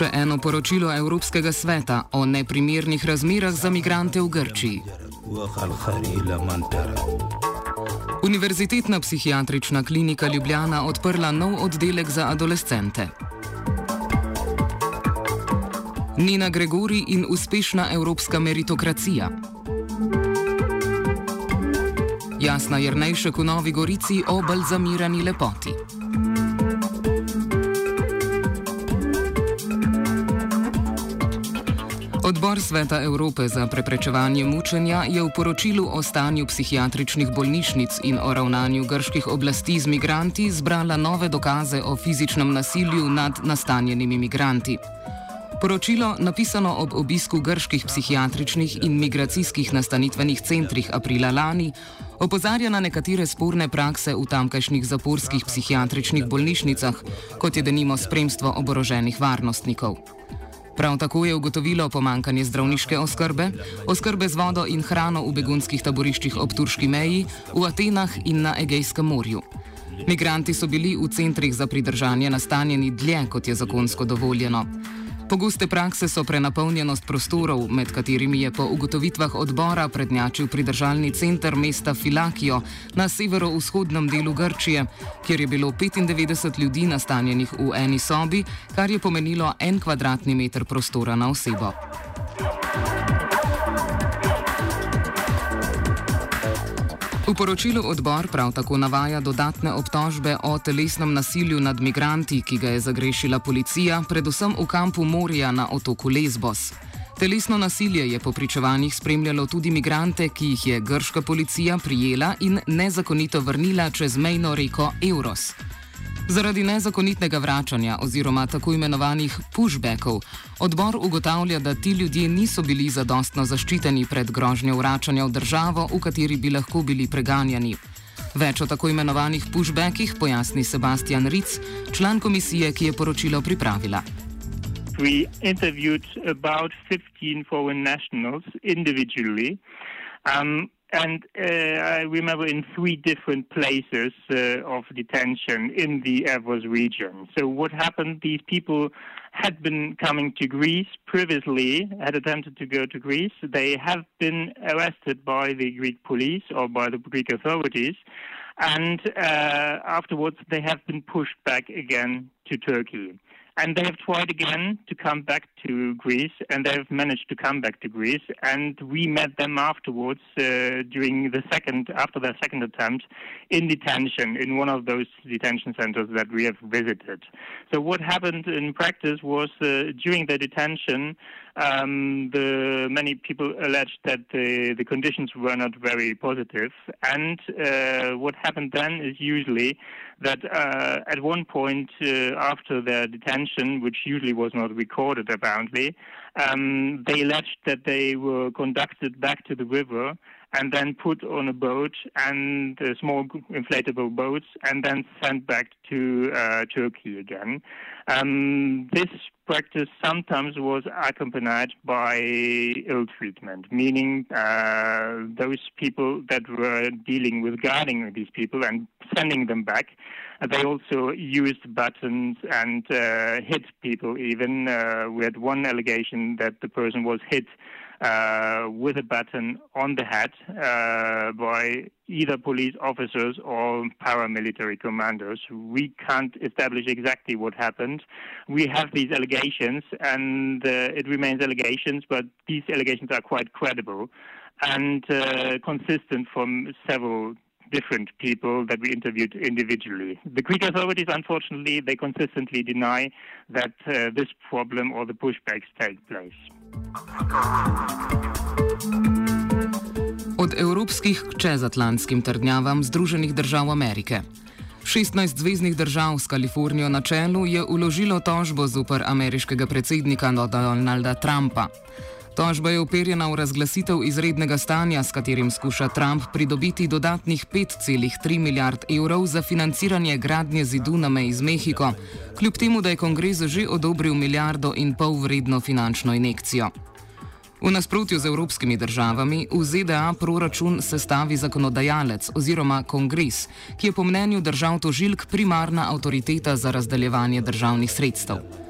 Še eno poročilo Evropskega sveta o neprimernih razmerah za migrante v Grčiji. Univerzitetna psihiatrična klinika Ljubljana odprla nov oddelek za adolescente. Nina Gregori in uspešna evropska meritokracija. Jasna Jrnejšek v Novi Gorici o balzamirani lepoti. Odbor Sveta Evrope za preprečevanje mučenja je v poročilu o stanju psihiatričnih bolnišnic in o ravnanju grških oblasti z migranti zbrala nove dokaze o fizičnem nasilju nad nastanjenimi migranti. Poročilo, napisano ob obisku grških psihiatričnih in migracijskih nastanitvenih centrih aprila lani, opozarja na nekatere sporne prakse v tamkajšnjih zaporskih psihiatričnih bolnišnicah, kot je denimo spremstvo oboroženih varnostnikov. Prav tako je ugotovilo pomankanje zdravniške oskrbe, oskrbe z vodo in hrano v begunskih taboriščih ob turški meji, v Atenah in na Egejskem morju. Migranti so bili v centrih za pridržanje nastanjeni dlje, kot je zakonsko dovoljeno. Pogoste prakse so prenapolnjenost prostorov, med katerimi je po ugotovitvah odbora prednjačil pridržalni center mesta Filakijo na severovzhodnem delu Grčije, kjer je bilo 95 ljudi nastanjenih v eni sobi, kar je pomenilo en kvadratni meter prostora na osebo. V poročilu odbor prav tako navaja dodatne obtožbe o telesnem nasilju nad migranti, ki ga je zagrešila policija, predvsem v kampu Morja na otoku Lesbos. Telesno nasilje je po pričevanjih spremljalo tudi migrante, ki jih je grška policija prijela in nezakonito vrnila čez mejno reko Euros. Zaradi nezakonitnega vračanja oziroma tako imenovanih pushbackov odbor ugotavlja, da ti ljudje niso bili zadostno zaščiteni pred grožnjo vračanja v državo, v kateri bi lahko bili preganjani. Več o tako imenovanih pushbackih pojasni Sebastian Ritz, član komisije, ki je poročilo pripravila. We interviewed about 15 foreign nationals individually. Um, and uh, I remember in three different places uh, of detention in the Evros region. So what happened? These people had been coming to Greece previously, had attempted to go to Greece. They have been arrested by the Greek police or by the Greek authorities, and uh, afterwards they have been pushed back again to Turkey. And they have tried again to come back to Greece, and they have managed to come back to Greece. And we met them afterwards uh, during the second, after their second attempt, in detention in one of those detention centers that we have visited. So what happened in practice was uh, during the detention, um, the many people alleged that the, the conditions were not very positive. And uh, what happened then is usually that uh, at one point uh, after their detention, which usually was not recorded apparently, um, they alleged that they were conducted back to the river and then put on a boat and uh, small inflatable boats and then sent back to uh, Turkey again. Um, this practice sometimes was accompanied by ill treatment, meaning uh, those people that were dealing with guarding these people and sending them back. They also used buttons and uh, hit people. Even uh, we had one allegation that the person was hit uh, with a button on the head uh, by either police officers or paramilitary commanders. We can't establish exactly what happened. We have these allegations, and uh, it remains allegations, but these allegations are quite credible and uh, consistent from several different people that we interviewed individually. The Greek authorities, unfortunately, they consistently deny that uh, this problem or the pushbacks take place. Od evropskih k čezatlantskim trdnjavam Združenih držav Amerike. 16 zvezdnih držav s Kalifornijo na čelu je uložilo tožbo zoper ameriškega predsednika Donalda Trumpa. Tožba je uperjena v razglasitev izrednega stanja, s katerim skuša Trump pridobiti dodatnih 5,3 milijard evrov za financiranje gradnje zidu na meji z Mehiko, kljub temu, da je kongres že odobril milijardo in pol vredno finančno injekcijo. V nasprotju z evropskimi državami, v ZDA proračun sestavi zakonodajalec oziroma kongres, ki je po mnenju držav tožilk primarna avtoriteta za razdeljevanje državnih sredstev.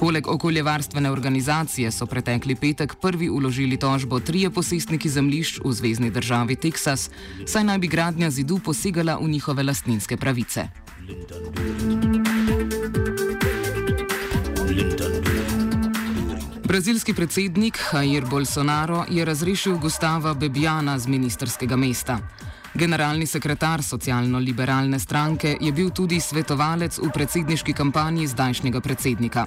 Poleg okoljevarstvene organizacije so pretekli petek prvi uložili tožbo trije posestniki zemljišč v zvezdni državi Teksas, saj naj bi gradnja zidu posegala v njihove lastninske pravice. Brazilski predsednik Jair Bolsonaro je razrešil Gustava Bebjana z ministerskega mesta. Generalni sekretar socialno-liberalne stranke je bil tudi svetovalec v predsedniški kampanji zdajšnjega predsednika.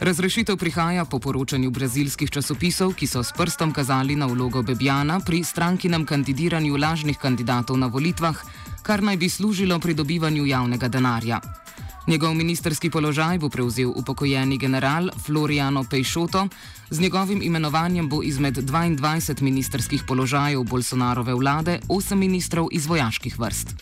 Razrešitev prihaja po poročanju brazilskih časopisov, ki so s prstom kazali na vlogo Bebjana pri strankinem kandidiranju lažnih kandidatov na volitvah, kar naj bi služilo pridobivanju javnega denarja. Njegov ministerski položaj bo prevzel upokojeni general Floriano Peixoto, z njegovim imenovanjem bo izmed 22 ministerskih položajev Bolsonarove vlade 8 ministrov iz vojaških vrst.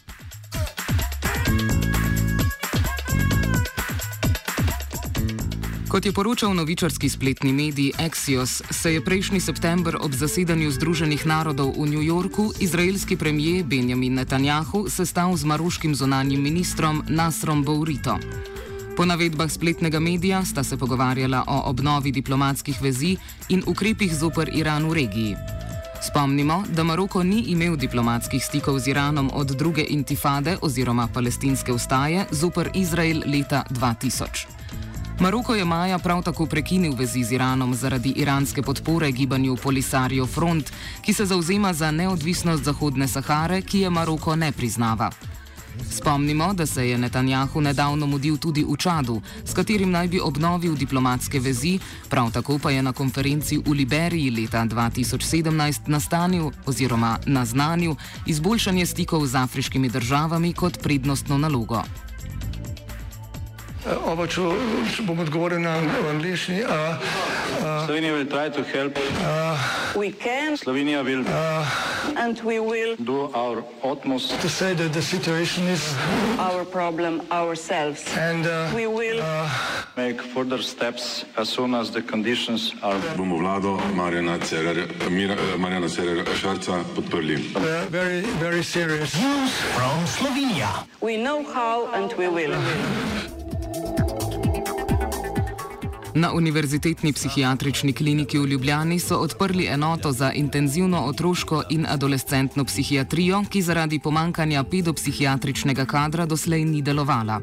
Kot je poročal novičarski spletni medij Axios, se je prejšnji september ob zasedanju Združenih narodov v New Yorku izraelski premijer Benjamin Netanjahu sestal z maroškim zonanjim ministrom Nasrom Bourito. Po navedbah spletnega medija sta se pogovarjala o obnovi diplomatskih vezi in ukrepih zoper Iran v regiji. Spomnimo, da Maroko ni imel diplomatskih stikov z Iranom od druge intifade oziroma palestinske ustaje zoper Izrael leta 2000. Maroko je maja prav tako prekinil vezi z Iranom zaradi iranske podpore gibanju Polisario Front, ki se zauzema za neodvisnost Zahodne Sahare, ki je Maroko ne priznava. Spomnimo, da se je Netanjahu nedavno mudil tudi v Čadu, s katerim naj bi obnovil diplomatske vezi, prav tako pa je na konferenci v Liberiji leta 2017 nastanil oziroma naznanil izboljšanje stikov z afriškimi državami kot prednostno nalogo. Oba, če, bom odgovoril na angliški. Slovenija bo poskušala pomagati. Slovenija bo naredila naš utmost, da bo rekla, da je situacija naš problem. In bomo naredili nadaljnje korake, as soon as the conditions are. Bomo vlado Marjana Cererja Šarca podprli. Zelo, zelo resno. Slovenija. Vemo, kako in bomo. Na Univerzitetni psihiatrični kliniki v Ljubljani so odprli enoto za intenzivno otroško in adolescentno psihiatrijo, ki zaradi pomankanja pedopsihiatričnega kadra doslej ni delovala.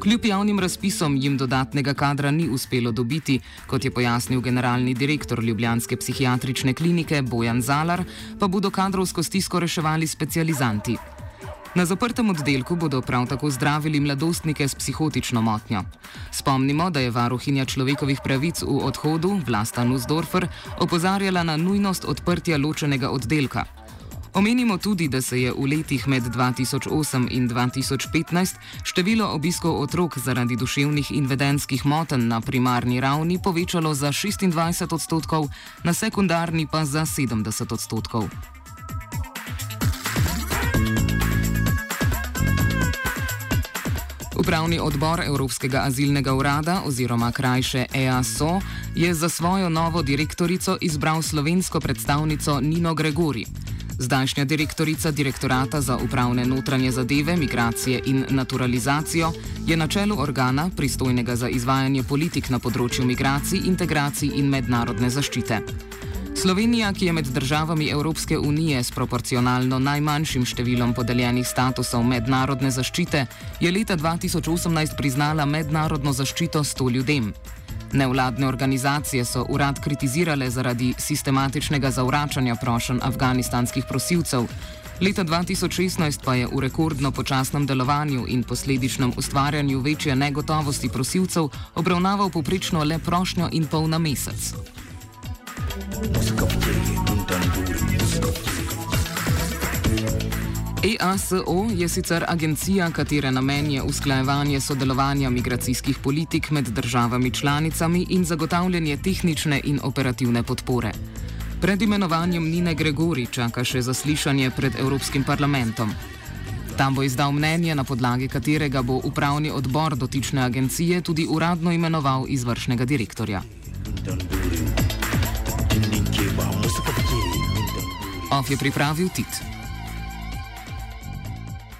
Kljub javnim razpisom jim dodatnega kadra ni uspelo dobiti, kot je pojasnil generalni direktor Ljubljanske psihiatrične klinike Bojan Zalar, pa bodo kadrovsko stisko reševali specializanti. Na zaprtem oddelku bodo prav tako zdravili mladostnike s psihotično motnjo. Spomnimo, da je varuhinja človekovih pravic v odhodu, Vlasta Nussdorfer, opozarjala na nujnost odprtja ločenega oddelka. Omenimo tudi, da se je v letih med 2008 in 2015 število obiskov otrok zaradi duševnih in vedenskih motenj na primarni ravni povečalo za 26 odstotkov, na sekundarni pa za 70 odstotkov. Upravni odbor Evropskega azilnega urada oziroma krajše EASO je za svojo novo direktorico izbral slovensko predstavnico Nino Gregori. Zdajšnja direktorica direktorata za upravne notranje zadeve, migracije in naturalizacijo je na čelu organa pristojnega za izvajanje politik na področju migracij, integracij in mednarodne zaščite. Slovenija, ki je med državami Evropske unije s proporcionalno najmanjšim številom podeljenih statusov mednarodne zaščite, je leta 2018 priznala mednarodno zaščito sto ljudem. Nevladne organizacije so urad kritizirale zaradi sistematičnega zavračanja prošen afganistanskih prosilcev. Leta 2016 pa je v rekordno počasnem delovanju in posledičnem ustvarjanju večje negotovosti prosilcev obravnaval poprečno le prošnjo in pol na mesec. EASO je sicer agencija, katere namen je usklajevanje sodelovanja migracijskih politik med državami članicami in zagotavljanje tehnične in operativne podpore. Pred imenovanjem Nine Gregori čaka še zaslišanje pred Evropskim parlamentom. Tam bo izdal mnenje, na podlagi katerega bo upravni odbor dotične agencije tudi uradno imenoval izvršnega direktorja. Off je pripravil Tit.